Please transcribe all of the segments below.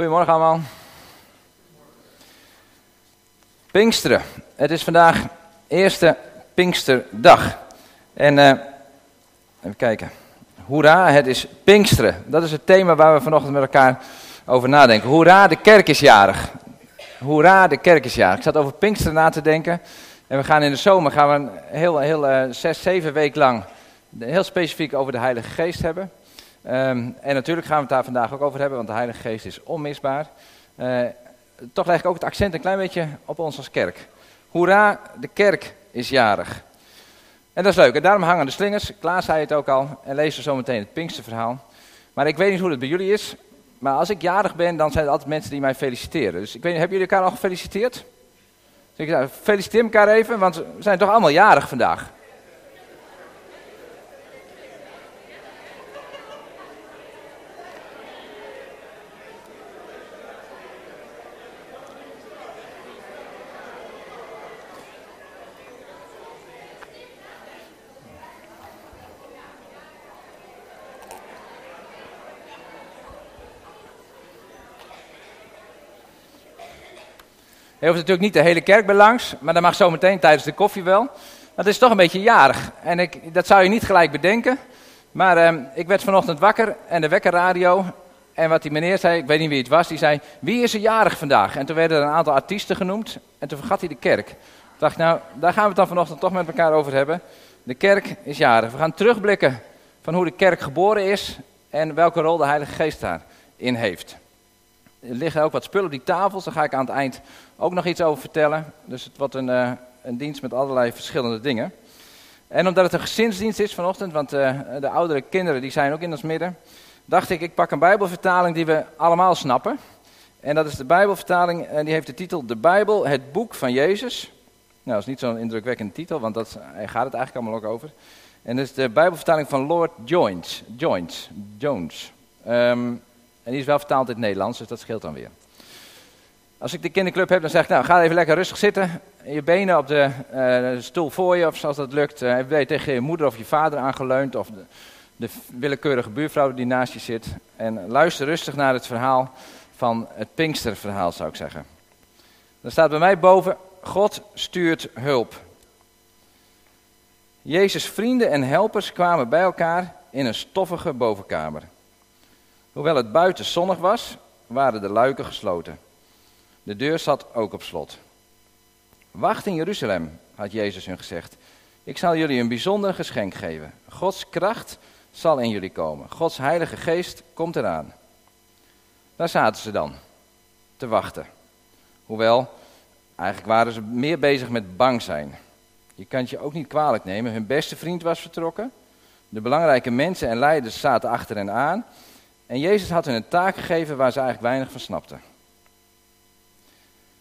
Goedemorgen allemaal. Pinksteren. Het is vandaag eerste Pinksterdag. En uh, even kijken. Hoera, het is Pinksteren. Dat is het thema waar we vanochtend met elkaar over nadenken. Hoera, de kerk is jarig. Hoera, de kerk is jarig. Ik zat over Pinksteren na te denken. En we gaan in de zomer gaan we een heel, heel uh, zes, zeven weken lang heel specifiek over de Heilige Geest hebben. Um, en natuurlijk gaan we het daar vandaag ook over hebben, want de Heilige Geest is onmisbaar. Uh, toch leg ik ook het accent een klein beetje op ons als kerk. Hoera, de kerk is jarig. En dat is leuk, en daarom hangen de slingers. Klaas zei het ook al, en lezen zo meteen het Pinksterverhaal. Maar ik weet niet hoe het bij jullie is, maar als ik jarig ben, dan zijn er altijd mensen die mij feliciteren. Dus ik weet niet, hebben jullie elkaar al gefeliciteerd? Dus feliciteer elkaar even, want we zijn toch allemaal jarig vandaag. Hoeft natuurlijk niet de hele kerk bij langs, maar dat mag zo meteen tijdens de koffie wel. Dat is toch een beetje jarig. En ik, dat zou je niet gelijk bedenken. Maar eh, ik werd vanochtend wakker en de wekkerradio. En wat die meneer zei, ik weet niet wie het was, die zei: Wie is er jarig vandaag? En toen werden er een aantal artiesten genoemd. En toen vergat hij de kerk. Ik dacht, nou, daar gaan we het dan vanochtend toch met elkaar over hebben. De kerk is jarig. We gaan terugblikken van hoe de kerk geboren is en welke rol de Heilige Geest daarin heeft. Er liggen ook wat spullen op die tafels, daar ga ik aan het eind ook nog iets over vertellen. Dus het wordt een, uh, een dienst met allerlei verschillende dingen. En omdat het een gezinsdienst is vanochtend, want uh, de oudere kinderen die zijn ook in ons midden, dacht ik, ik pak een bijbelvertaling die we allemaal snappen. En dat is de bijbelvertaling, en die heeft de titel De Bijbel, het boek van Jezus. Nou, dat is niet zo'n indrukwekkende titel, want dat, daar gaat het eigenlijk allemaal ook over. En dat is de bijbelvertaling van Lord Jones. Jones. Jones. Um, en die is wel vertaald in het Nederlands, dus dat scheelt dan weer. Als ik de kinderclub heb, dan zeg ik, nou, ga even lekker rustig zitten. Je benen op de, uh, stoel voor je, of zoals dat lukt. Uh, tegen je moeder of je vader aangeleund, of de, de, willekeurige buurvrouw die naast je zit. En luister rustig naar het verhaal van het Pinksterverhaal, zou ik zeggen. Er staat bij mij boven, God stuurt hulp. Jezus' vrienden en helpers kwamen bij elkaar in een stoffige bovenkamer. Hoewel het buiten zonnig was, waren de luiken gesloten. De deur zat ook op slot. Wacht in Jeruzalem, had Jezus hun gezegd. Ik zal jullie een bijzonder geschenk geven. Gods kracht zal in jullie komen. Gods heilige geest komt eraan. Daar zaten ze dan, te wachten. Hoewel, eigenlijk waren ze meer bezig met bang zijn. Je kan het je ook niet kwalijk nemen. Hun beste vriend was vertrokken. De belangrijke mensen en leiders zaten achter hen aan. En Jezus had hun een taak gegeven waar ze eigenlijk weinig van snapten.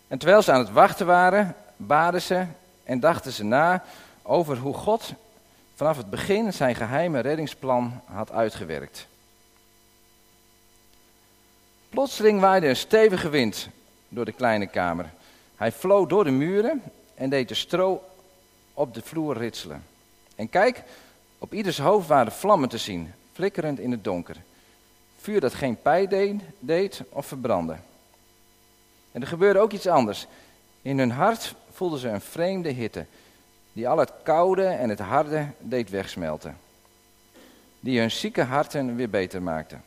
En terwijl ze aan het wachten waren, baden ze en dachten ze na over hoe God vanaf het begin zijn geheime reddingsplan had uitgewerkt. Plotseling waaide een stevige wind door de kleine kamer. Hij vloog door de muren en deed de stro op de vloer ritselen. En kijk, op ieders hoofd waren vlammen te zien, flikkerend in het donker. Vuur dat geen pijn deed of verbrandde. En er gebeurde ook iets anders. In hun hart voelden ze een vreemde hitte, die al het koude en het harde deed wegsmelten. Die hun zieke harten weer beter maakte.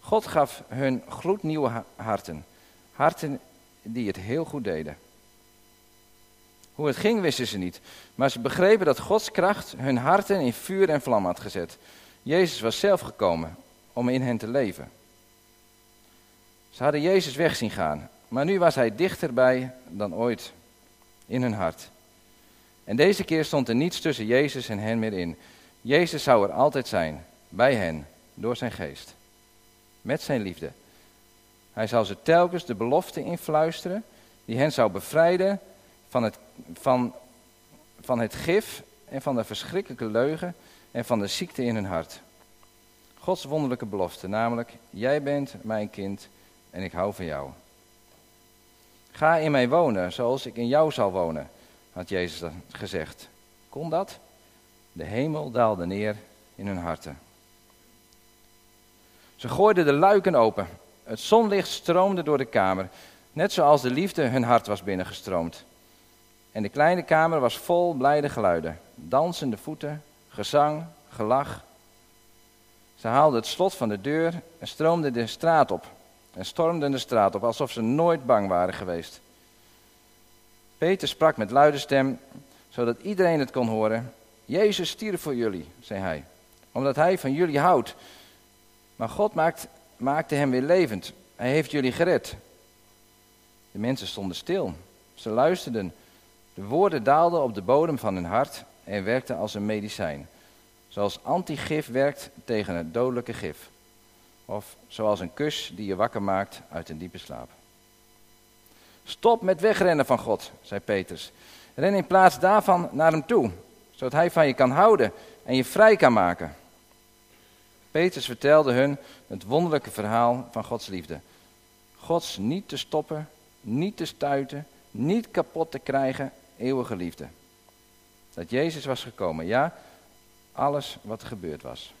God gaf hun gloednieuwe harten, harten die het heel goed deden. Hoe het ging wisten ze niet, maar ze begrepen dat Gods kracht hun harten in vuur en vlam had gezet. Jezus was zelf gekomen om in hen te leven. Ze hadden Jezus weg zien gaan, maar nu was hij dichterbij dan ooit in hun hart. En deze keer stond er niets tussen Jezus en hen meer in. Jezus zou er altijd zijn, bij hen, door zijn geest. Met zijn liefde. Hij zou ze telkens de belofte influisteren die hen zou bevrijden van het, van, van het gif en van de verschrikkelijke leugen en van de ziekte in hun hart. Gods wonderlijke belofte, namelijk, jij bent mijn kind en ik hou van jou. Ga in mij wonen, zoals ik in jou zal wonen, had Jezus gezegd. Kon dat? De hemel daalde neer in hun harten. Ze gooiden de luiken open. Het zonlicht stroomde door de kamer, net zoals de liefde hun hart was binnengestroomd. En de kleine kamer was vol blijde geluiden, dansende voeten, gezang, gelach. Ze haalden het slot van de deur en stroomden de straat op. En stormden de straat op, alsof ze nooit bang waren geweest. Peter sprak met luide stem, zodat iedereen het kon horen. Jezus stierf voor jullie, zei hij, omdat hij van jullie houdt. Maar God maakt, maakte hem weer levend. Hij heeft jullie gered. De mensen stonden stil. Ze luisterden. De woorden daalden op de bodem van hun hart en werkten als een medicijn. Zoals antigif werkt tegen het dodelijke gif. Of zoals een kus die je wakker maakt uit een diepe slaap. Stop met wegrennen van God, zei Petrus. Ren in plaats daarvan naar hem toe, zodat hij van je kan houden en je vrij kan maken. Petrus vertelde hun het wonderlijke verhaal van Gods liefde. Gods niet te stoppen, niet te stuiten, niet kapot te krijgen, eeuwige liefde. Dat Jezus was gekomen, ja, alles wat gebeurd was.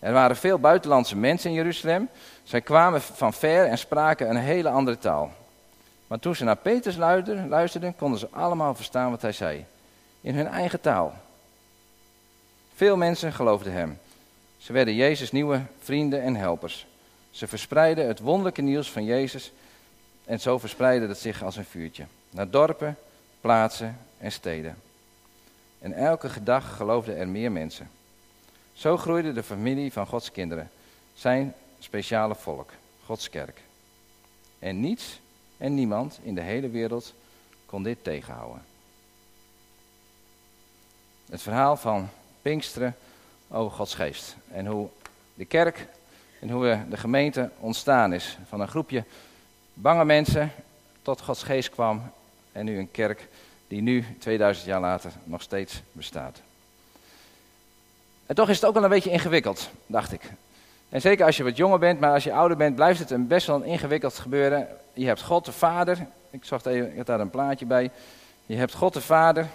Er waren veel buitenlandse mensen in Jeruzalem. Zij kwamen van ver en spraken een hele andere taal. Maar toen ze naar Petrus luisterden, konden ze allemaal verstaan wat hij zei. In hun eigen taal. Veel mensen geloofden hem. Ze werden Jezus' nieuwe vrienden en helpers. Ze verspreidden het wonderlijke nieuws van Jezus en zo verspreidde het zich als een vuurtje. Naar dorpen, plaatsen en steden. En elke dag geloofden er meer mensen. Zo groeide de familie van Gods kinderen, zijn speciale volk, Gods kerk. En niets en niemand in de hele wereld kon dit tegenhouden. Het verhaal van Pinksteren over Gods geest. En hoe de kerk en hoe de gemeente ontstaan is. Van een groepje bange mensen tot Gods geest kwam. En nu een kerk die nu, 2000 jaar later, nog steeds bestaat. En toch is het ook wel een beetje ingewikkeld, dacht ik. En zeker als je wat jonger bent, maar als je ouder bent, blijft het een best wel een ingewikkeld gebeuren. Je hebt God de Vader, ik zag even, ik had daar een plaatje bij. Je hebt God de Vader,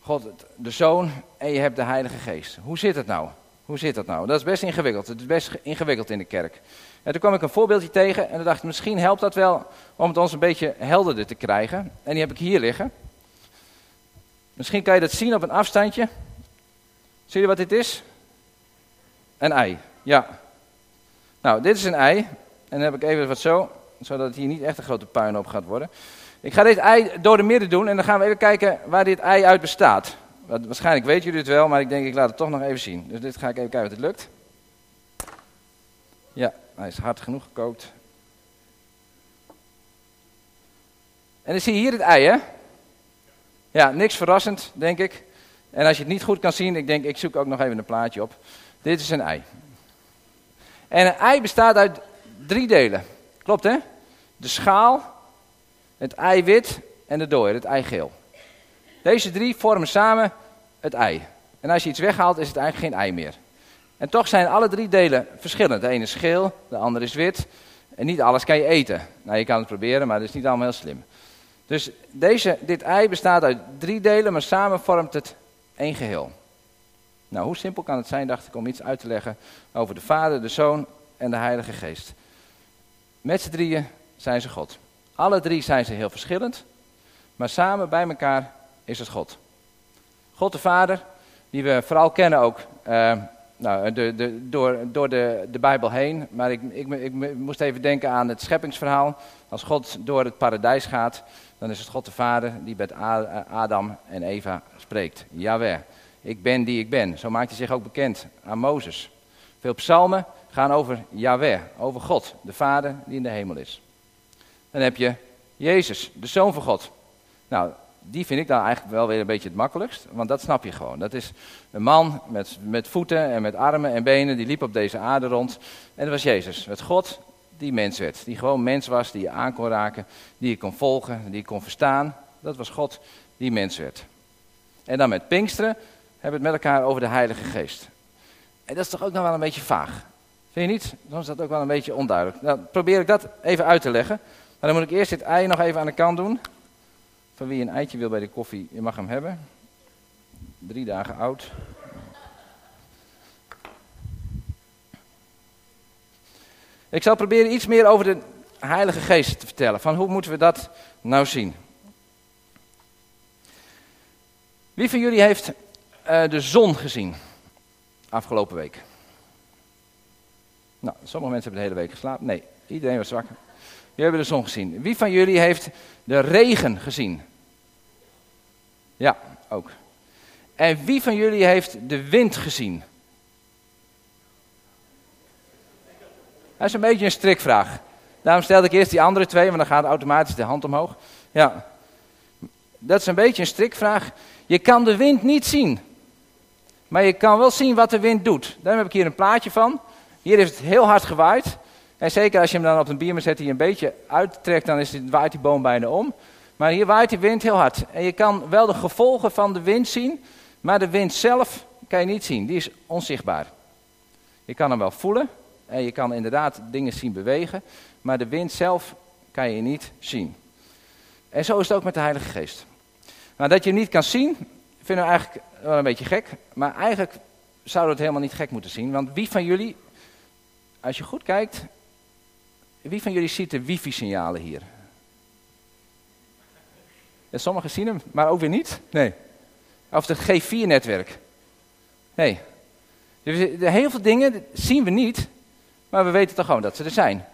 God de Zoon en je hebt de Heilige Geest. Hoe zit het nou? Hoe zit dat nou? Dat is best ingewikkeld. Het is best ingewikkeld in de kerk. En toen kwam ik een voorbeeldje tegen en dacht ik, misschien helpt dat wel om het ons een beetje helderder te krijgen. En die heb ik hier liggen. Misschien kan je dat zien op een afstandje. Zie je wat dit is? Een ei, ja. Nou, dit is een ei. En dan heb ik even wat zo, zodat het hier niet echt een grote puinhoop gaat worden. Ik ga dit ei door de midden doen en dan gaan we even kijken waar dit ei uit bestaat. Waarschijnlijk weten jullie het wel, maar ik denk ik laat het toch nog even zien. Dus dit ga ik even kijken of het lukt. Ja, hij is hard genoeg gekookt. En dan zie je hier het ei, hè? Ja, niks verrassend, denk ik. En als je het niet goed kan zien, ik denk, ik zoek ook nog even een plaatje op. Dit is een ei. En een ei bestaat uit drie delen. Klopt, hè? De schaal, het eiwit en de dooier, het eigeel. Deze drie vormen samen het ei. En als je iets weghaalt, is het eigenlijk geen ei meer. En toch zijn alle drie delen verschillend. De ene is geel, de andere is wit. En niet alles kan je eten. Nou, je kan het proberen, maar dat is niet allemaal heel slim. Dus deze, dit ei bestaat uit drie delen, maar samen vormt het één geheel. Nou, hoe simpel kan het zijn, dacht ik, om iets uit te leggen over de Vader, de Zoon en de Heilige Geest. Met z'n drieën zijn ze God. Alle drie zijn ze heel verschillend, maar samen bij elkaar is het God. God de Vader, die we vooral kennen ook uh, nou, de, door, door de, de Bijbel heen. Maar ik, ik, moest even denken aan het scheppingsverhaal. Als God door het paradijs gaat, dan is het God de Vader die met Adam en Eva spreekt. Jawel, ik ben die ik ben. Zo maakt hij zich ook bekend aan Mozes. Veel psalmen gaan over Yahweh, over God, de Vader die in de hemel is. Dan heb je Jezus, de Zoon van God. Nou, die vind ik dan eigenlijk wel weer een beetje het makkelijkst, want dat snap je gewoon. Dat is een man met, met voeten en met armen en benen, die liep op deze aarde rond. En dat was Jezus, het God die mens werd. Die gewoon mens was, die je aan kon raken, die je kon volgen, die je kon verstaan. Dat was God die mens werd. En dan met Pinksteren hebben we het met elkaar over de Heilige Geest. En dat is toch ook nog wel een beetje vaag. Vind je niet? Dan is dat ook wel een beetje onduidelijk. Nou, probeer ik dat even uit te leggen. Maar dan moet ik eerst dit ei nog even aan de kant doen. Van wie een eitje wil bij de koffie, je mag hem hebben. Drie dagen oud. Ik zal proberen iets meer over de Heilige Geest te vertellen. Van hoe moeten we dat nou zien? Wie van jullie heeft uh, de zon gezien afgelopen week? Nou, sommige mensen hebben de hele week geslapen. Nee, iedereen was wakker. Jullie hebben de zon gezien. Wie van jullie heeft de regen gezien? Ja, ook. En wie van jullie heeft de wind gezien? Dat is een beetje een strikvraag. Daarom stelde ik eerst die andere twee, want dan gaat automatisch de hand omhoog. Ja, dat is een beetje een strikvraag. Je kan de wind niet zien. Maar je kan wel zien wat de wind doet. Daarom heb ik hier een plaatje van. Hier heeft het heel hard gewaaid. En zeker als je hem dan op een biermer zet die een beetje uittrekt, dan is het, waait die boom bijna om. Maar hier waait die wind heel hard. En je kan wel de gevolgen van de wind zien, maar de wind zelf kan je niet zien. Die is onzichtbaar. Je kan hem wel voelen en je kan inderdaad dingen zien bewegen, maar de wind zelf kan je niet zien. En zo is het ook met de Heilige Geest. Nou, dat je hem niet kan zien, vinden we eigenlijk wel een beetje gek. Maar eigenlijk zouden we het helemaal niet gek moeten zien. Want wie van jullie, als je goed kijkt, wie van jullie ziet de wifi-signalen hier? Ja, sommigen zien hem, maar ook weer niet. Nee. Of het G4-netwerk. Nee. Dus heel veel dingen zien we niet, maar we weten toch gewoon dat ze er zijn.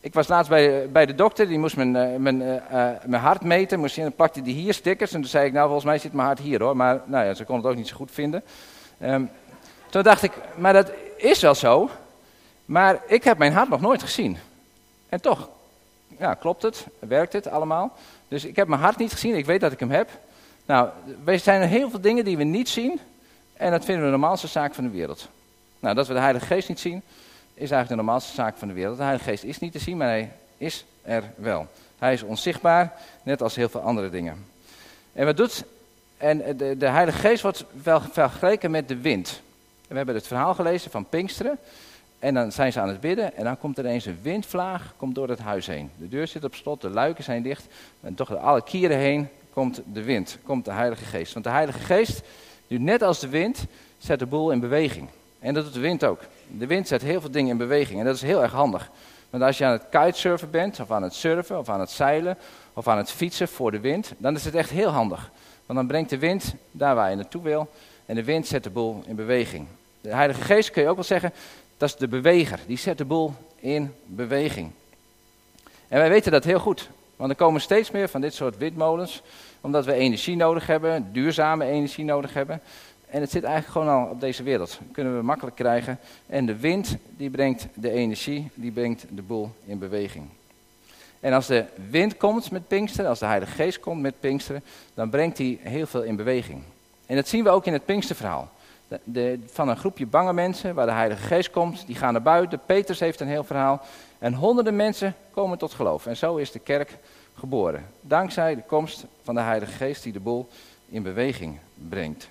Ik was laatst bij, bij de dokter, die moest mijn, eh, mijn, mijn hart meten. Moest, dan plakte die hier stickers en toen zei ik, nou volgens mij zit mijn hart hier hoor. Maar nou ja, ze kon het ook niet zo goed vinden. Um, toen dacht ik, maar dat is wel zo. Maar ik heb mijn hart nog nooit gezien. En toch, ja, klopt het, werkt het allemaal. Dus ik heb mijn hart niet gezien, ik weet dat ik hem heb. Nou, er zijn er heel veel dingen die we niet zien. En dat vinden we de normaalste zaak van de wereld. Nou, dat we de Heilige Geest niet zien, is eigenlijk de normaalste zaak van de wereld. De Heilige Geest is niet te zien, maar hij is er wel. Hij is onzichtbaar, net als heel veel andere dingen. En wat doet. En de, de Heilige Geest wordt wel vergeleken met de wind. We hebben het verhaal gelezen van Pinksteren. En dan zijn ze aan het bidden en dan komt er ineens een windvlaag komt door het huis heen. De deur zit op slot, de luiken zijn dicht. En toch door alle kieren heen komt de wind, komt de Heilige Geest. Want de Heilige Geest, nu net als de wind, zet de boel in beweging. En dat doet de wind ook. De wind zet heel veel dingen in beweging en dat is heel erg handig. Want als je aan het kitesurfen bent, of aan het surfen, of aan het zeilen, of aan het fietsen voor de wind, dan is het echt heel handig. Want dan brengt de wind daar waar je naartoe wil en de wind zet de boel in beweging. De Heilige Geest kun je ook wel zeggen, dat is de beweger. Die zet de boel in beweging. En wij weten dat heel goed. Want er komen steeds meer van dit soort windmolens. Omdat we energie nodig hebben, duurzame energie nodig hebben. En het zit eigenlijk gewoon al op deze wereld. Kunnen we makkelijk krijgen. En de wind die brengt de energie, die brengt de boel in beweging. En als de wind komt met Pinksteren, als de Heilige Geest komt met Pinksteren, dan brengt hij heel veel in beweging. En dat zien we ook in het Pinksterverhaal de, van een groepje bange mensen waar de Heilige Geest komt. Die gaan naar buiten. Petrus heeft een heel verhaal. En honderden mensen komen tot geloof. En zo is de kerk geboren. Dankzij de komst van de Heilige Geest die de boel in beweging brengt.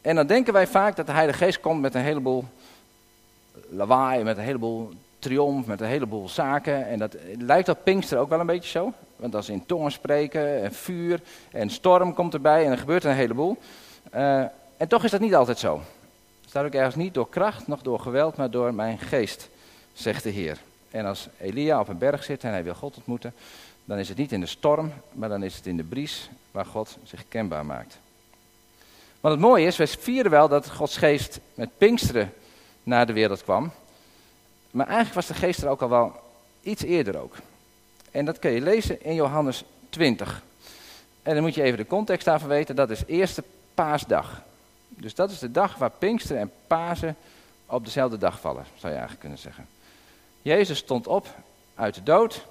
En dan denken wij vaak dat de Heilige Geest komt met een heleboel lawaai, met een heleboel triomf, met een heleboel zaken. En dat lijkt op Pinkster ook wel een beetje zo. Want als in tongen spreken en vuur en storm komt erbij en er gebeurt een heleboel. Uh, en toch is dat niet altijd zo. Het staat ook ergens niet door kracht, nog door geweld, maar door mijn geest, zegt de Heer. En als Elia op een berg zit en hij wil God ontmoeten, dan is het niet in de storm, maar dan is het in de bries waar God zich kenbaar maakt. Want het mooie is, we vieren wel dat Gods geest met Pinksteren naar de wereld kwam. Maar eigenlijk was de geest er ook al wel iets eerder ook. En dat kun je lezen in Johannes 20. En dan moet je even de context daarvan weten. Dat is eerste paasdag. Dus dat is de dag waar Pinkster en Pasen op dezelfde dag vallen, zou je eigenlijk kunnen zeggen. Jezus stond op uit de dood.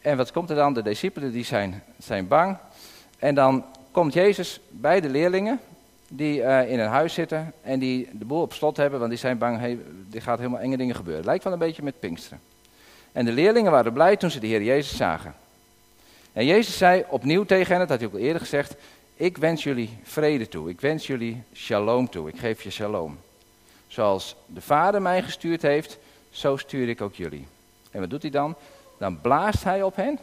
En wat komt er dan? De discipelen die zijn, zijn bang. En dan komt Jezus bij de leerlingen die uh, in een huis zitten en die de boel op slot hebben, want die zijn bang, hey, er gaat helemaal enge dingen gebeuren. Lijkt wel een beetje met Pinksteren. En de leerlingen waren blij toen ze de Heer Jezus zagen. En Jezus zei opnieuw tegen hen, dat had hij ook al eerder gezegd, ik wens jullie vrede toe, ik wens jullie shalom toe, ik geef je shalom. Zoals de Vader mij gestuurd heeft, zo stuur ik ook jullie. En wat doet hij dan? Dan blaast hij op hen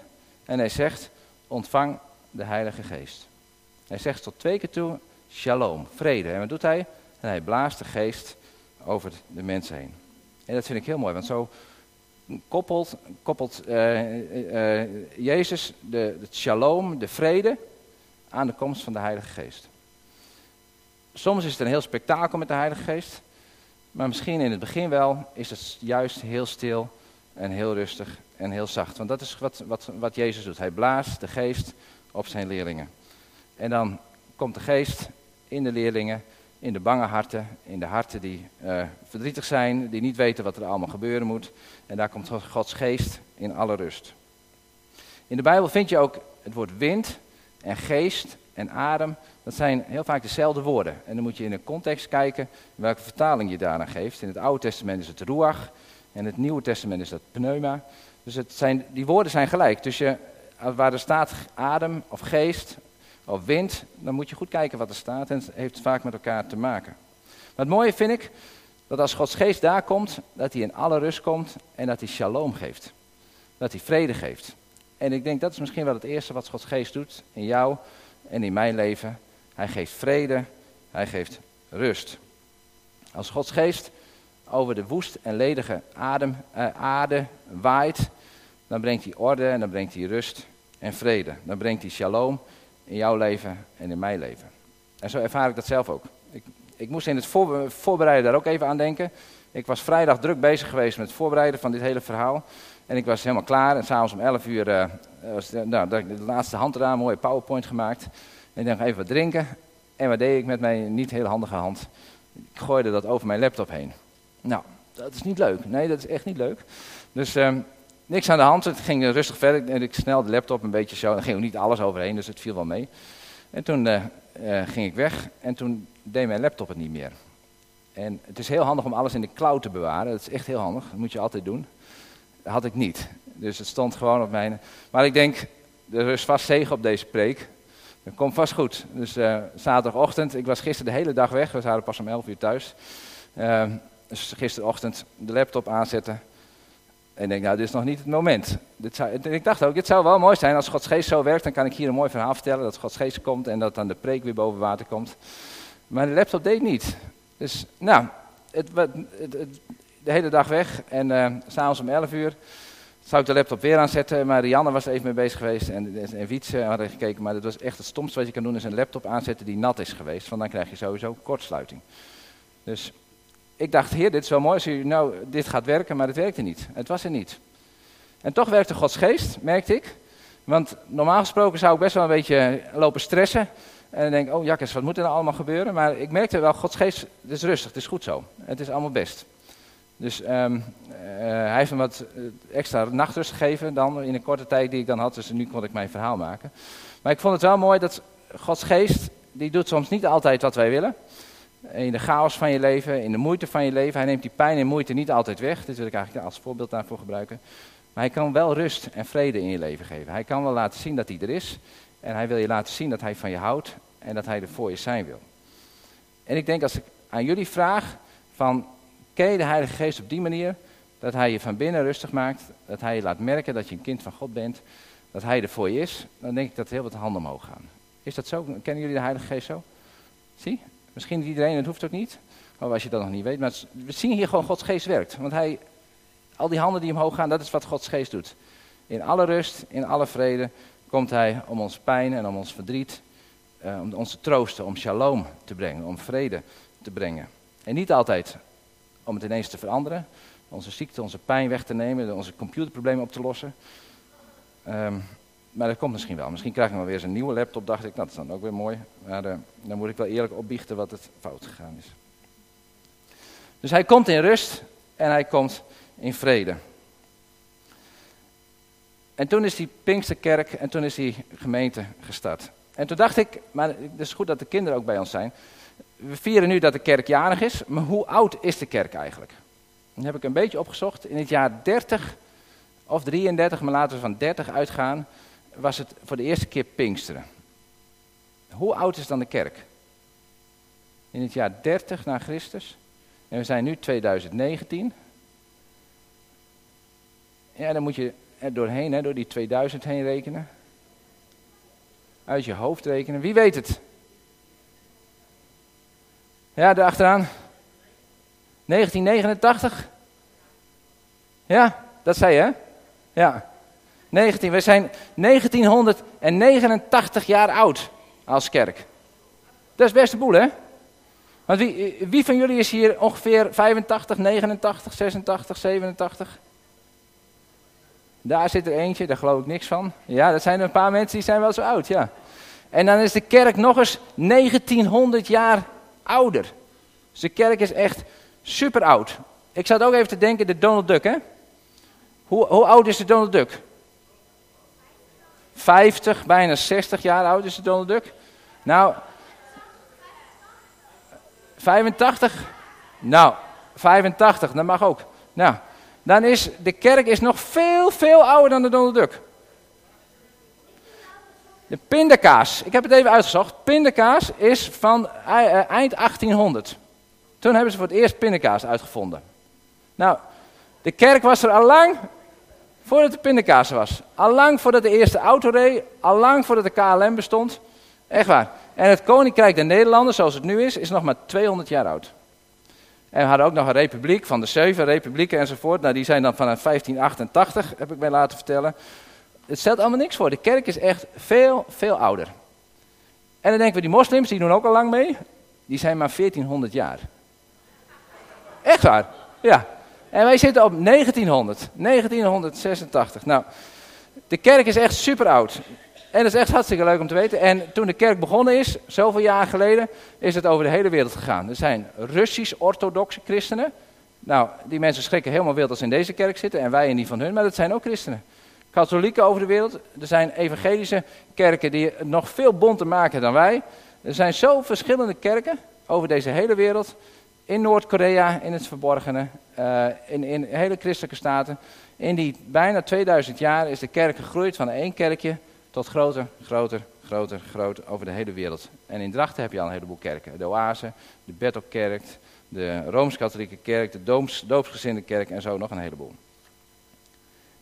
en hij zegt, ontvang de Heilige Geest. Hij zegt tot twee keer toe, shalom, vrede. En wat doet hij? En hij blaast de geest over de mensen heen. En dat vind ik heel mooi, want zo koppelt, koppelt uh, Jezus de, het shalom, de vrede, aan de komst van de Heilige Geest. Soms is het een heel spektakel met de Heilige Geest, maar misschien in het begin wel is het juist heel stil en heel rustig en heel zacht. Want dat is wat, wat, wat Jezus doet. Hij blaast de geest op zijn leerlingen. En dan komt de geest in de leerlingen, in de bange harten, in de harten die uh, verdrietig zijn, die niet weten wat er allemaal gebeuren moet. En daar komt Gods geest in alle rust. In de Bijbel vind je ook het woord wind en geest en adem. Dat zijn heel vaak dezelfde woorden. En dan moet je in de context kijken welke vertaling je daaraan geeft. In het Oude Testament is het ruach en in het Nieuwe Testament is dat pneuma. Dus het zijn, die woorden zijn gelijk. Dus je, waar er staat adem of geest of wind, dan moet je goed kijken wat er staat en het heeft vaak met elkaar te maken. Maar het mooie vind ik, dat als Gods geest daar komt, dat hij in alle rust komt en dat hij shalom geeft. Dat hij vrede geeft. En ik denk dat is misschien wel het eerste wat Gods geest doet in jou en in mijn leven. Hij geeft vrede, hij geeft rust. Als Gods geest over de woest en ledige adem, eh, aarde waait, dan brengt hij orde en dan brengt hij rust en vrede. Dan brengt hij shalom in jouw leven en in mijn leven. En zo ervaar ik dat zelf ook. Ik, ik moest in het voorbereiden daar ook even aan denken. Ik was vrijdag druk bezig geweest met het voorbereiden van dit hele verhaal. En ik was helemaal klaar. En s'avonds om 11 uur uh, was de, nou, de, laatste hand eraan, een mooie PowerPoint gemaakt. En ik dacht even wat drinken. En wat deed ik met mijn niet heel handige hand? Ik gooide dat over mijn laptop heen. Nou, dat is niet leuk. Nee, dat is echt niet leuk. Dus um, niks aan de hand. Het ging rustig verder. En ik snel de laptop een beetje zo. Er ging ook niet alles overheen, dus het viel wel mee. En toen uh, uh, ging ik weg. En toen deed mijn laptop het niet meer. En het is heel handig om alles in de cloud te bewaren. Dat is echt heel handig. Dat moet je altijd doen. Dat had ik niet. Dus het stond gewoon op mijn. Maar ik denk, er is vast zegen op deze preek. Dat komt vast goed. Dus zaterdagochtend, ik was gisteren de hele dag weg. We waren pas om 11 uur thuis. Uh, dus gisterochtend de laptop aanzetten. En denk, nou, dit is nog niet het moment. Dit zou, ik dacht ook, het zou wel mooi zijn als Gods geest zo werkt. Dan kan ik hier een mooi verhaal vertellen. Dat Gods geest komt en dat dan de preek weer boven water komt. Maar de laptop deed niet. Dus, nou, het, de hele dag weg. En uh, s'avonds om 11 uur zou ik de laptop weer aanzetten. Maar Rianne was er even mee bezig geweest. En, en Wietse hadden gekeken. Maar dat was echt het stomste wat je kan doen. Is een laptop aanzetten die nat is geweest. Want dan krijg je sowieso kortsluiting. Dus ik dacht, heer, dit is wel mooi als u nou, dit gaat werken. Maar het werkte niet. Het was er niet. En toch werkte Gods geest, merkte ik. Want normaal gesproken zou ik best wel een beetje lopen stressen. En denk oh jakkes, wat moet er nou allemaal gebeuren? Maar ik merkte wel, Gods geest, is rustig, het is goed zo. Het is allemaal best. Dus um, uh, hij heeft me wat eh, extra nachtrust gegeven dan in een korte tijd die ik dan had. Dus nu kon ik mijn verhaal maken. Maar ik vond het wel mooi dat Gods geest, die doet soms niet altijd wat wij willen. In de chaos van je leven, in de moeite van je leven. Hij neemt die pijn en moeite niet altijd weg. Dit wil ik eigenlijk als voorbeeld daarvoor gebruiken. Maar hij kan wel rust en vrede in je leven geven. Hij kan wel laten zien dat hij er is. En hij wil je laten zien dat hij van je houdt en dat hij er voor je zijn wil. En ik denk als ik aan jullie vraag van, ken je de Heilige Geest op die manier? Dat hij je van binnen rustig maakt, dat hij je laat merken dat je een kind van God bent, dat hij er voor je is, dan denk ik dat heel wat handen omhoog gaan. Is dat zo? Kennen jullie de Heilige Geest zo? Zie? Misschien iedereen, het hoeft ook niet. Maar als je dat nog niet weet. Maar we zien hier gewoon Gods geest werkt. Want hij, al die handen die omhoog gaan, dat is wat Gods geest doet. In alle rust, in alle vrede, komt hij om ons pijn en om ons verdriet, uh, om ons te troosten, om shalom te brengen, om vrede te brengen. En niet altijd om het ineens te veranderen, onze ziekte, onze pijn weg te nemen, onze computerproblemen op te lossen. Um, maar dat komt misschien wel. Misschien krijg ik nog weer eens een nieuwe laptop, dacht ik. Nou, dat is dan ook weer mooi. Maar uh, dan moet ik wel eerlijk opbiechten wat het fout gegaan is. Dus hij komt in rust en hij komt in vrede. En toen is die Pinksterkerk en toen is die gemeente gestart. En toen dacht ik, maar het is goed dat de kinderen ook bij ons zijn. We vieren nu dat de kerk jarig is, maar hoe oud is de kerk eigenlijk? Dan heb ik een beetje opgezocht. In het jaar 30 of 33, maar laten we van 30 uitgaan, was het voor de eerste keer Pinksteren. Hoe oud is dan de kerk? In het jaar 30 na Christus. En we zijn nu 2019. Ja, dan moet je er doorheen, hè, door die 2000 heen rekenen. Uit je hoofd rekenen. Wie weet het? Ja, daar achteraan. 1989? Ja, dat zei je, hè? Ja. 19, we zijn 1989 jaar oud als kerk. Dat is best een boel, hè? Want wie, wie van jullie is hier ongeveer 85, 89, 86, 87? Daar zit er eentje, daar geloof ik niks van. Ja, dat zijn een paar mensen die zijn wel zo oud, ja. En dan is de kerk nog eens 1900 jaar ouder. Dus de kerk is echt super oud. Ik zat ook even te denken, de Donald Duck, hè? Hoe, hoe oud is de Donald Duck? 50, bijna 60 jaar oud is de Donald Duck. Nou, 85? Nou, 85, dat mag ook. Nou, dan is de kerk is nog veel, veel ouder dan de Donald Duck. De pindakaas, ik heb het even uitgezocht. Pindakaas is van eh, eind 1800. Toen hebben ze voor het eerst pindakaas uitgevonden. Nou, de kerk was er al lang voordat de pindakaas was. Al lang voordat de eerste auto reed. Al lang voordat de KLM bestond. Echt waar. En het Koninkrijk der Nederlanden, zoals het nu is, is nog maar 200 jaar oud. En we hadden ook nog een republiek van de zeven republieken enzovoort. Nou, die zijn dan vanaf 1588, heb ik mij laten vertellen. Het stelt allemaal niks voor. De kerk is echt veel, veel ouder. En dan denken we, die moslims, die doen ook al lang mee. Die zijn maar 1400 jaar. Echt waar? Ja. En wij zitten op 1900. 1986. Nou, de kerk is echt super oud. En dat is echt hartstikke leuk om te weten. En toen de kerk begonnen is, zoveel jaar geleden, is het over de hele wereld gegaan. Er zijn Russisch-orthodoxe christenen. Nou, die mensen schrikken helemaal wild als ze in deze kerk zitten en wij in die van hun, maar dat zijn ook christenen. Katholieken over de wereld. Er zijn evangelische kerken die nog veel bonter maken dan wij. Er zijn zo verschillende kerken over deze hele wereld. In Noord-Korea, in het verborgene, uh, in, in hele christelijke staten. In die bijna 2000 jaar is de kerk gegroeid van één kerkje tot groter, groter, groter, groter over de hele wereld. En in Drachten heb je al een heleboel kerken. De Oase, de Bethelkerk, de Rooms-Katholieke kerk, de Dooms, Doopsgezinde kerk en zo nog een heleboel.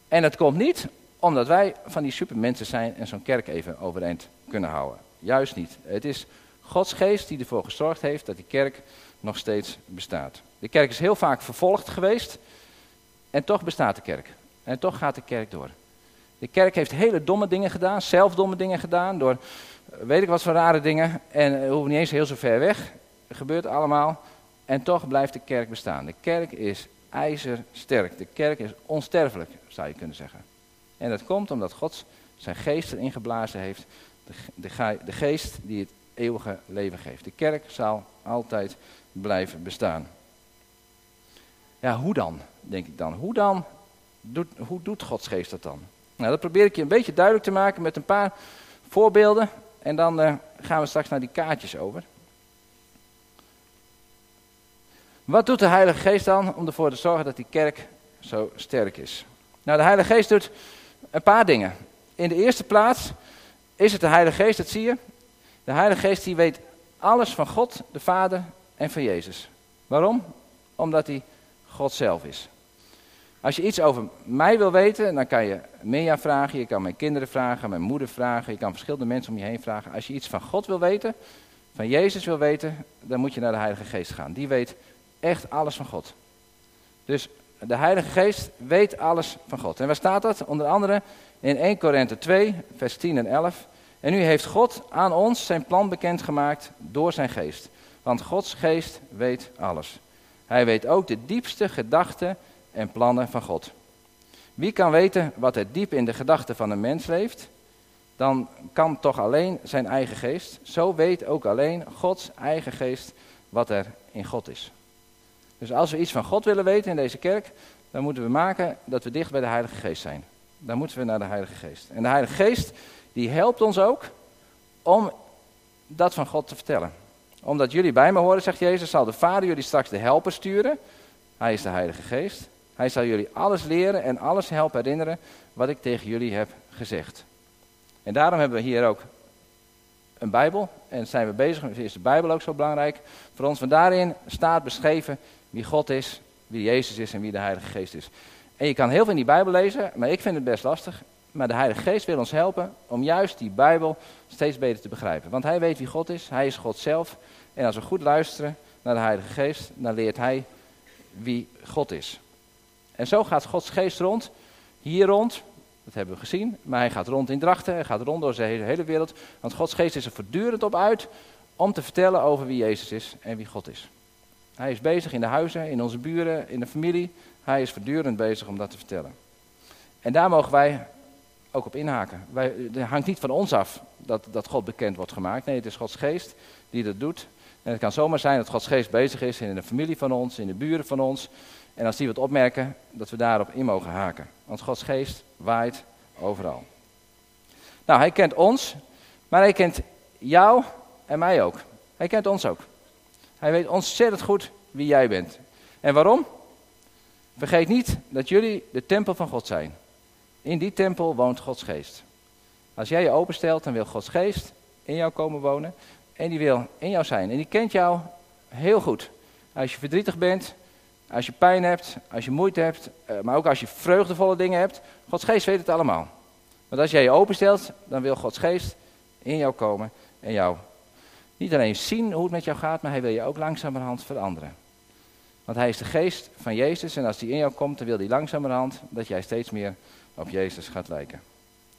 En het komt niet omdat wij van die supermensen zijn en zo'n kerk even overeind kunnen houden. Juist niet. Het is Gods geest die ervoor gezorgd heeft dat die kerk nog steeds bestaat. De kerk is heel vaak vervolgd geweest en toch bestaat de kerk. En toch gaat de kerk door. De kerk heeft hele domme dingen gedaan, zelf domme dingen gedaan, door weet ik wat voor rare dingen. En we hoeven niet eens heel zo ver weg. Gebeurt allemaal. En toch blijft de kerk bestaan. De kerk is ijzersterk. De kerk is onsterfelijk, zou je kunnen zeggen. En dat komt omdat God zijn geest erin geblazen heeft. De, de, de geest die het eeuwige leven geeft. De kerk zal altijd blijven bestaan. Ja, hoe dan, denk ik dan? Hoe dan? Doet, hoe doet Gods geest dat dan? Nou, dat probeer ik je een beetje duidelijk te maken met een paar voorbeelden. En dan uh, gaan we straks naar die kaartjes over. Wat doet de Heilige Geest dan om ervoor te zorgen dat die kerk zo sterk is? Nou, de Heilige Geest doet een paar dingen. In de eerste plaats is het de Heilige Geest, dat zie je. De Heilige Geest die weet alles van God, de Vader en van Jezus. Waarom? Omdat hij God zelf is. Als je iets over mij wil weten, dan kan je Mea vragen, je kan mijn kinderen vragen, mijn moeder vragen, je kan verschillende mensen om je heen vragen. Als je iets van God wil weten, van Jezus wil weten, dan moet je naar de Heilige Geest gaan. Die weet echt alles van God. Dus de Heilige Geest weet alles van God. En waar staat dat? Onder andere in 1 Korinthe 2, vers 10 en 11. En nu heeft God aan ons zijn plan bekendgemaakt door zijn geest. Want Gods geest weet alles. Hij weet ook de diepste gedachten en plannen van God. Wie kan weten wat er diep in de gedachten van een mens leeft? Dan kan toch alleen zijn eigen geest. Zo weet ook alleen Gods eigen geest wat er in God is. Dus als we iets van God willen weten in deze kerk, dan moeten we maken dat we dicht bij de Heilige Geest zijn. Dan moeten we naar de Heilige Geest. En de Heilige Geest, die helpt ons ook om dat van God te vertellen. Omdat jullie bij me horen, zegt Jezus, zal de Vader jullie straks de helper sturen. Hij is de Heilige Geest. Hij zal jullie alles leren en alles helpen herinneren wat ik tegen jullie heb gezegd. En daarom hebben we hier ook een Bijbel. En zijn we bezig, is de Bijbel ook zo belangrijk voor ons. Want daarin staat beschreven wie God is, wie Jezus is en wie de Heilige Geest is. En je kan heel veel in die Bijbel lezen, maar ik vind het best lastig. Maar de Heilige Geest wil ons helpen om juist die Bijbel steeds beter te begrijpen. Want Hij weet wie God is, Hij is God zelf. En als we goed luisteren naar de Heilige Geest, dan leert Hij wie God is. En zo gaat Gods geest rond, hier rond, dat hebben we gezien, maar hij gaat rond in Drachten, hij gaat rond door de hele, wereld, want Gods geest is er voortdurend op uit om te vertellen over wie Jezus is en wie God is. Hij is bezig in de huizen, in onze buren, in de familie, hij is voortdurend bezig om dat te vertellen. En daar mogen wij ook op inhaken. Wij, het hangt niet van ons af dat, dat God bekend wordt gemaakt. Nee, het is Gods geest die dat doet. En het kan zomaar zijn dat Gods geest bezig is in de familie van ons, in de buren van ons. En als die wat opmerken, dat we daarop in mogen haken. Want Gods geest waait overal. Nou, hij kent ons, maar hij kent jou en mij ook. Hij kent ons ook. Hij weet ontzettend goed wie jij bent. En waarom? Vergeet niet dat jullie de tempel van God zijn. In die tempel woont Gods geest. Als jij je openstelt, dan wil Gods geest in jou komen wonen. En die wil in jou zijn. En die kent jou heel goed. Als je verdrietig bent, als je pijn hebt, als je moeite hebt, eh, maar ook als je vreugdevolle dingen hebt. Gods geest weet het allemaal. Want als jij je openstelt, dan wil Gods geest in jou komen en jou niet alleen zien hoe het met jou gaat, maar hij wil je ook langzamerhand veranderen. Want hij is de geest van Jezus en als die in jou komt, dan wil hij langzamerhand dat jij steeds meer op Jezus gaat lijken.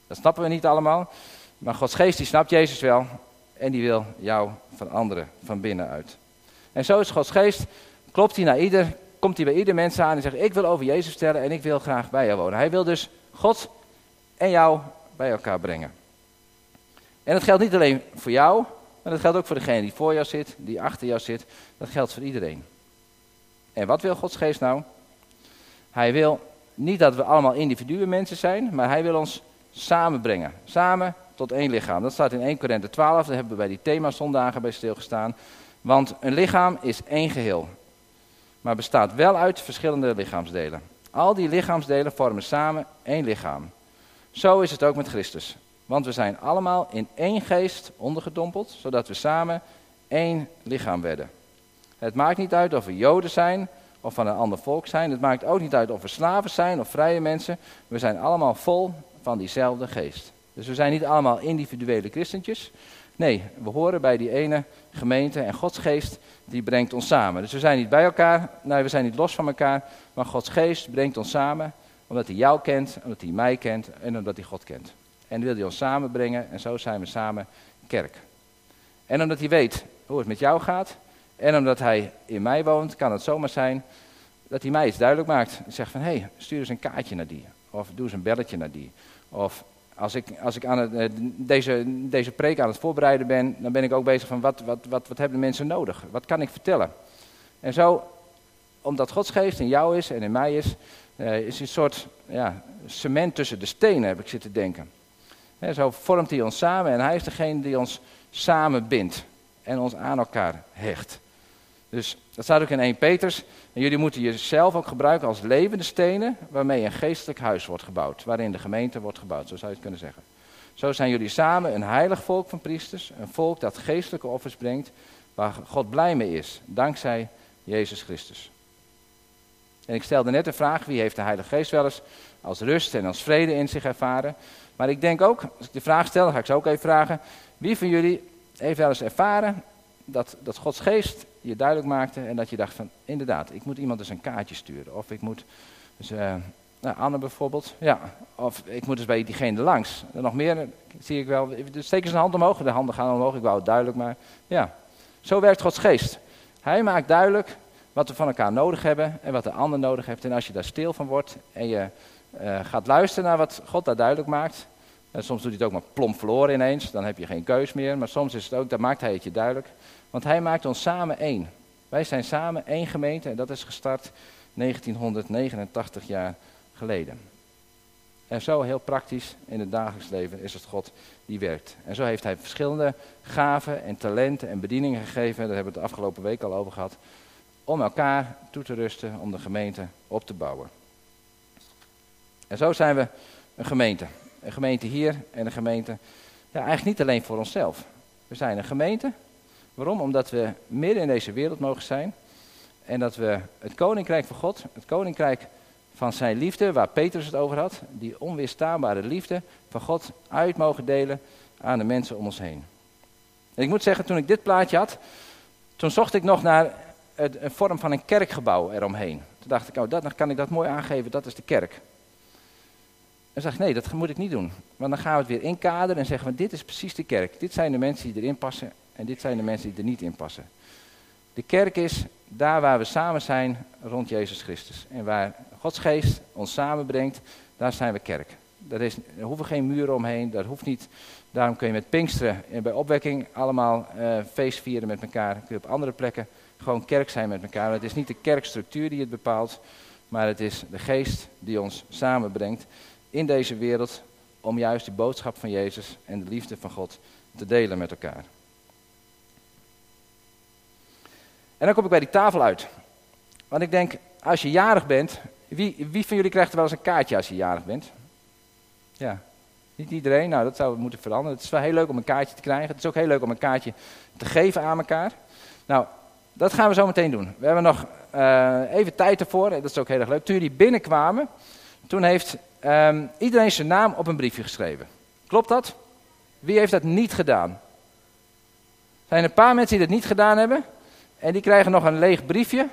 Dat snappen we niet allemaal, maar Gods geest die snapt Jezus wel en die wil jou veranderen van binnenuit. En zo is Gods geest, klopt hij naar ieder, komt hij bij ieder mens aan en zegt, ik wil over Jezus vertellen en ik wil graag bij jou wonen. Hij wil dus God en jou bij elkaar brengen. En dat geldt niet alleen voor jou, maar dat geldt ook voor degene die voor jou zit, die achter jou zit. Dat geldt voor iedereen. En wat wil Gods geest nou? Hij wil niet dat we allemaal individuen mensen zijn, maar hij wil ons samenbrengen. Samen tot één lichaam. Dat staat in 1 Korinthe 12, daar hebben we bij die themazondagen bij stilgestaan. Want een lichaam is één geheel, maar bestaat wel uit verschillende lichaamsdelen. Al die lichaamsdelen vormen samen één lichaam. Zo is het ook met Christus. Want we zijn allemaal in één geest ondergedompeld, zodat we samen één lichaam werden. Het maakt niet uit of we Joden zijn of van een ander volk zijn. Het maakt ook niet uit of we slaven zijn of vrije mensen. We zijn allemaal vol van diezelfde geest. Dus we zijn niet allemaal individuele christentjes. Nee, we horen bij die ene gemeente en Gods geest die brengt ons samen. Dus we zijn niet bij elkaar, nee, we zijn niet los van elkaar, maar Gods geest brengt ons samen omdat hij jou kent, omdat hij mij kent en omdat hij God kent. En wil hij ons samenbrengen en zo zijn we samen kerk. En omdat hij weet hoe het met jou gaat en omdat hij in mij woont, kan het zomaar zijn dat hij mij iets duidelijk maakt. Zegt van, hé, hey, stuur eens een kaartje naar die. Of doe eens een belletje naar die. Of als ik, als ik aan het, eh, deze, deze preek aan het voorbereiden ben, dan ben ik ook bezig van wat, wat, wat, wat hebben mensen nodig? Wat kan ik vertellen? En zo, omdat Gods geest in jou is en in mij is, uh, is een soort ja, cement tussen de stenen, heb ik zitten denken. Zo vormt hij ons samen en hij is degene die ons samen bindt en ons aan elkaar hecht. Dus dat staat ook in 1 Peters. En jullie moeten jezelf ook gebruiken als levende stenen waarmee een geestelijk huis wordt gebouwd. Waarin de gemeente wordt gebouwd, zo zou je het kunnen zeggen. Zo zijn jullie samen een heilig volk van priesters. Een volk dat geestelijke offers brengt waar God blij mee is. Dankzij Jezus Christus. En ik stelde net de vraag, wie heeft de Heilige Geest wel eens als rust en als vrede in zich ervaren? Maar ik denk ook, als ik de vraag stel, ga ik ze ook even vragen. Wie van jullie heeft wel eens ervaren dat, dat Gods geest je duidelijk maakte en dat je dacht van, inderdaad, ik moet iemand eens een kaartje sturen. Of ik moet, dus, uh, Anne bijvoorbeeld, ja. Of ik moet eens bij diegene langs. En nog meer zie ik wel, steek eens een hand omhoog, de handen gaan omhoog, ik wou het duidelijk, maar ja. Zo werkt Gods geest. Hij maakt duidelijk wat we van elkaar nodig hebben en wat de ander nodig heeft. En als je daar stil van wordt en je uh, gaat luisteren naar wat God daar duidelijk maakt. En soms doet hij het ook maar plomp verloren ineens, dan heb je geen keus meer. Maar soms is het ook, dan maakt hij het je duidelijk. Want hij maakt ons samen één. Wij zijn samen één gemeente en dat is gestart 1989 jaar geleden. En zo heel praktisch in het dagelijks leven is het God die werkt. En zo heeft hij verschillende gaven en talenten en bedieningen gegeven, daar hebben we het de afgelopen week al over gehad, om elkaar toe te rusten, om de gemeente op te bouwen. En zo zijn we een gemeente. Een gemeente hier en een gemeente, ja, eigenlijk niet alleen voor onszelf. We zijn een gemeente. Waarom? Omdat we midden in deze wereld mogen zijn. En dat we het koninkrijk van God, het koninkrijk van zijn liefde, waar Petrus het over had, die onweerstaanbare liefde van God uit mogen delen aan de mensen om ons heen. En ik moet zeggen, toen ik dit plaatje had, toen zocht ik nog naar een vorm van een kerkgebouw eromheen. Toen dacht ik, oh, dat, dan kan ik dat mooi aangeven, dat is de kerk. En zeg ik, nee, dat moet ik niet doen. Want dan gaan we het weer inkaderen en zeggen we, dit is precies de kerk. Dit zijn de mensen die erin passen en dit zijn de mensen die er niet in passen. De kerk is daar waar we samen zijn rond Jezus Christus. En waar Gods geest ons samenbrengt, daar zijn we kerk. Daar, is, er hoeven geen muren omheen, dat hoeft niet. Daarom kun je met Pinksteren en bij opwekking allemaal uh, feest vieren met elkaar. Kun je op andere plekken gewoon kerk zijn met elkaar. Het is niet de kerkstructuur die het bepaalt, maar het is de geest die ons samenbrengt in deze wereld om juist de boodschap van Jezus en de liefde van God te delen met elkaar. En dan kom ik bij die tafel uit. Want ik denk, als je jarig bent, wie, wie van jullie krijgt er wel eens een kaartje als je jarig bent? Ja, niet iedereen. Nou, dat zou moeten veranderen. Het is wel heel leuk om een kaartje te krijgen. Het is ook heel leuk om een kaartje te geven aan elkaar. Nou, dat gaan we zo meteen doen. We hebben nog uh, even tijd ervoor. Dat is ook heel erg leuk. Toen jullie binnenkwamen, toen heeft um, iedereen zijn naam op een briefje geschreven. Klopt dat? Wie heeft dat niet gedaan? Er zijn een paar mensen die dat niet gedaan hebben. En die krijgen nog een leeg briefje.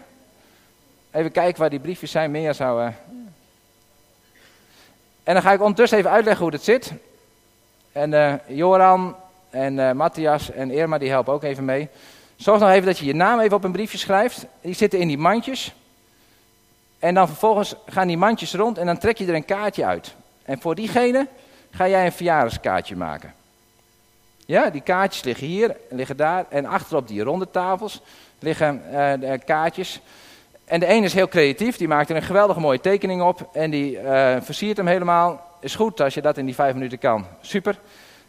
Even kijken waar die briefjes zijn. Meer zou. Uh... En dan ga ik ondertussen even uitleggen hoe het zit. En uh, Joran en uh, Matthias en Irma die helpen ook even mee. Zorg nog even dat je je naam even op een briefje schrijft. Die zitten in die mandjes. En dan vervolgens gaan die mandjes rond en dan trek je er een kaartje uit. En voor diegene ga jij een verjaardagskaartje maken. Ja, die kaartjes liggen hier, liggen daar. En achterop die ronde tafels liggen de kaartjes. En de ene is heel creatief, die maakt er een geweldige mooie tekening op. En die uh, versiert hem helemaal. Is goed als je dat in die vijf minuten kan. Super.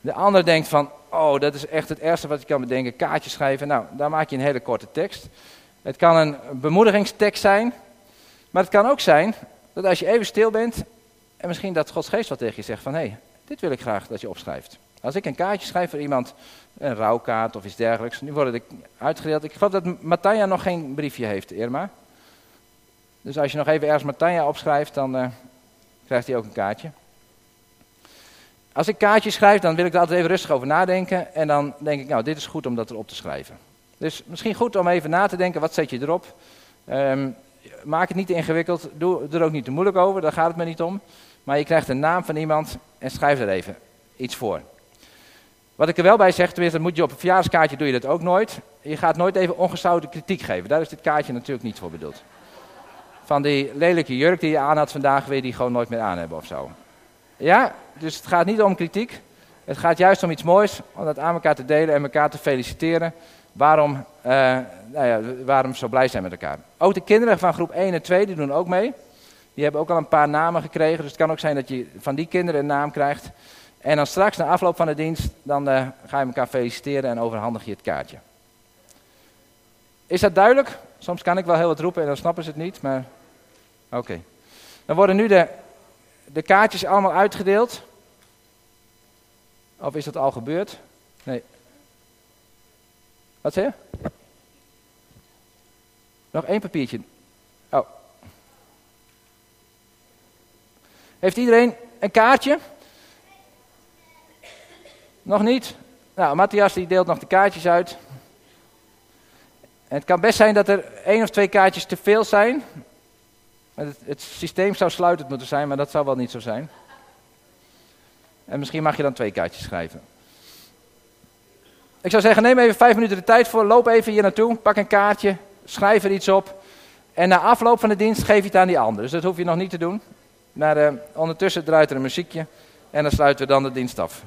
De ander denkt van, oh, dat is echt het ergste wat je kan bedenken. Kaartjes schrijven. Nou, daar maak je een hele korte tekst. Het kan een bemoedigingstekst zijn. Maar het kan ook zijn dat als je even stil bent. En misschien dat Gods geest wat tegen je zegt van, hé, hey, dit wil ik graag dat je opschrijft. Als ik een kaartje schrijf voor iemand, een rouwkaart of iets dergelijks, nu worden ik uitgedeeld. Ik geloof dat Matanja nog geen briefje heeft, Irma. Dus als je nog even ergens Matanja opschrijft, dan uh, krijgt hij ook een kaartje. Als ik kaartjes schrijf, dan wil ik er altijd even rustig over nadenken. En dan denk ik, nou, dit is goed om dat erop te schrijven. Dus misschien goed om even na te denken, wat zet je erop? Um, maak het niet te ingewikkeld, doe er ook niet te moeilijk over, daar gaat het me niet om. Maar je krijgt een naam van iemand en schrijf er even iets voor. Wat ik er wel bij zeg, tenminste, moet je op een verjaardagskaartje doe je dat ook nooit. Je gaat nooit even ongezouten kritiek geven. Daar is dit kaartje natuurlijk niet voor bedoeld. Van die lelijke jurk die je aan had vandaag, wil je die gewoon nooit meer aan hebben of zo. Ja, dus het gaat niet om kritiek. Het gaat juist om iets moois, om dat aan elkaar te delen en elkaar te feliciteren. Waarom, uh, nou ja, waarom zo blij zijn met elkaar. Ook de kinderen van groep 1 en 2, die doen ook mee. Die hebben ook al een paar namen gekregen. Dus het kan ook zijn dat je van die kinderen een naam krijgt. En dan straks, na afloop van de dienst, dan uh, ga je elkaar feliciteren en overhandig je het kaartje. Is dat duidelijk? Soms kan ik wel heel wat roepen en dan snappen ze het niet, maar oké. Dan worden nu de, de kaartjes allemaal uitgedeeld. Of is dat al gebeurd? Nee. Wat zeg je? Nog één papiertje. Oh. Heeft iedereen een kaartje? Nog niet? Nou, Matthias die deelt nog de kaartjes uit. En het kan best zijn dat er één of twee kaartjes te veel zijn. Het, het, systeem zou sluitend moeten zijn, maar dat zou wel niet zo zijn. En misschien mag je dan twee kaartjes schrijven. Ik zou zeggen, neem even vijf minuten de tijd voor. Loop even hier naartoe, pak een kaartje, schrijf er iets op. En na afloop van de dienst geef je het aan die ander. Dus dat hoef je nog niet te doen. Maar uh, ondertussen draait er een muziekje en dan sluiten we dan de dienst af.